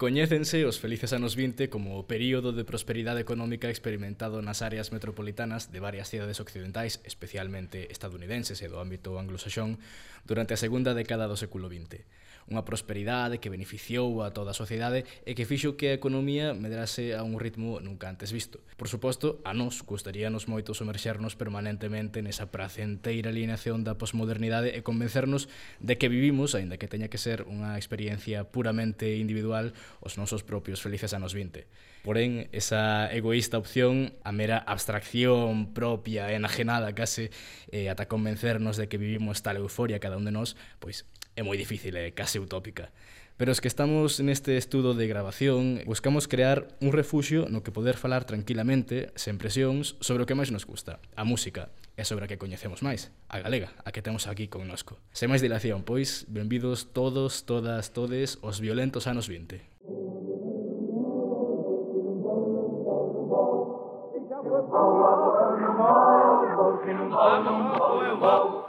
Coñécense os felices anos 20 como o período de prosperidade económica experimentado nas áreas metropolitanas de varias cidades occidentais, especialmente estadounidenses e do ámbito anglosaxón, durante a segunda década do século XX. Unha prosperidade que beneficiou a toda a sociedade e que fixo que a economía medrase a un ritmo nunca antes visto. Por suposto, a nos gustaríanos moito somerxernos permanentemente nesa pracenteira alineación da posmodernidade e convencernos de que vivimos, aínda que teña que ser unha experiencia puramente individual, os nosos propios felices anos 20. Porén, esa egoísta opción, a mera abstracción propia, enajenada case, eh, ata convencernos de que vivimos tal euforia cada un de nós, pois é moi difícil, é case utópica. Pero os que estamos neste estudo de grabación buscamos crear un refuxio no que poder falar tranquilamente, sen presións, sobre o que máis nos gusta, a música, e sobre a que coñecemos máis, a galega, a que temos aquí connosco. Sen máis dilación, pois, benvidos todos, todas, todes, os violentos anos 20. oh whoa, whoa, whoa, whoa, whoa, whoa, whoa, whoa, whoa, whoa, whoa, whoa, whoa, whoa, whoa,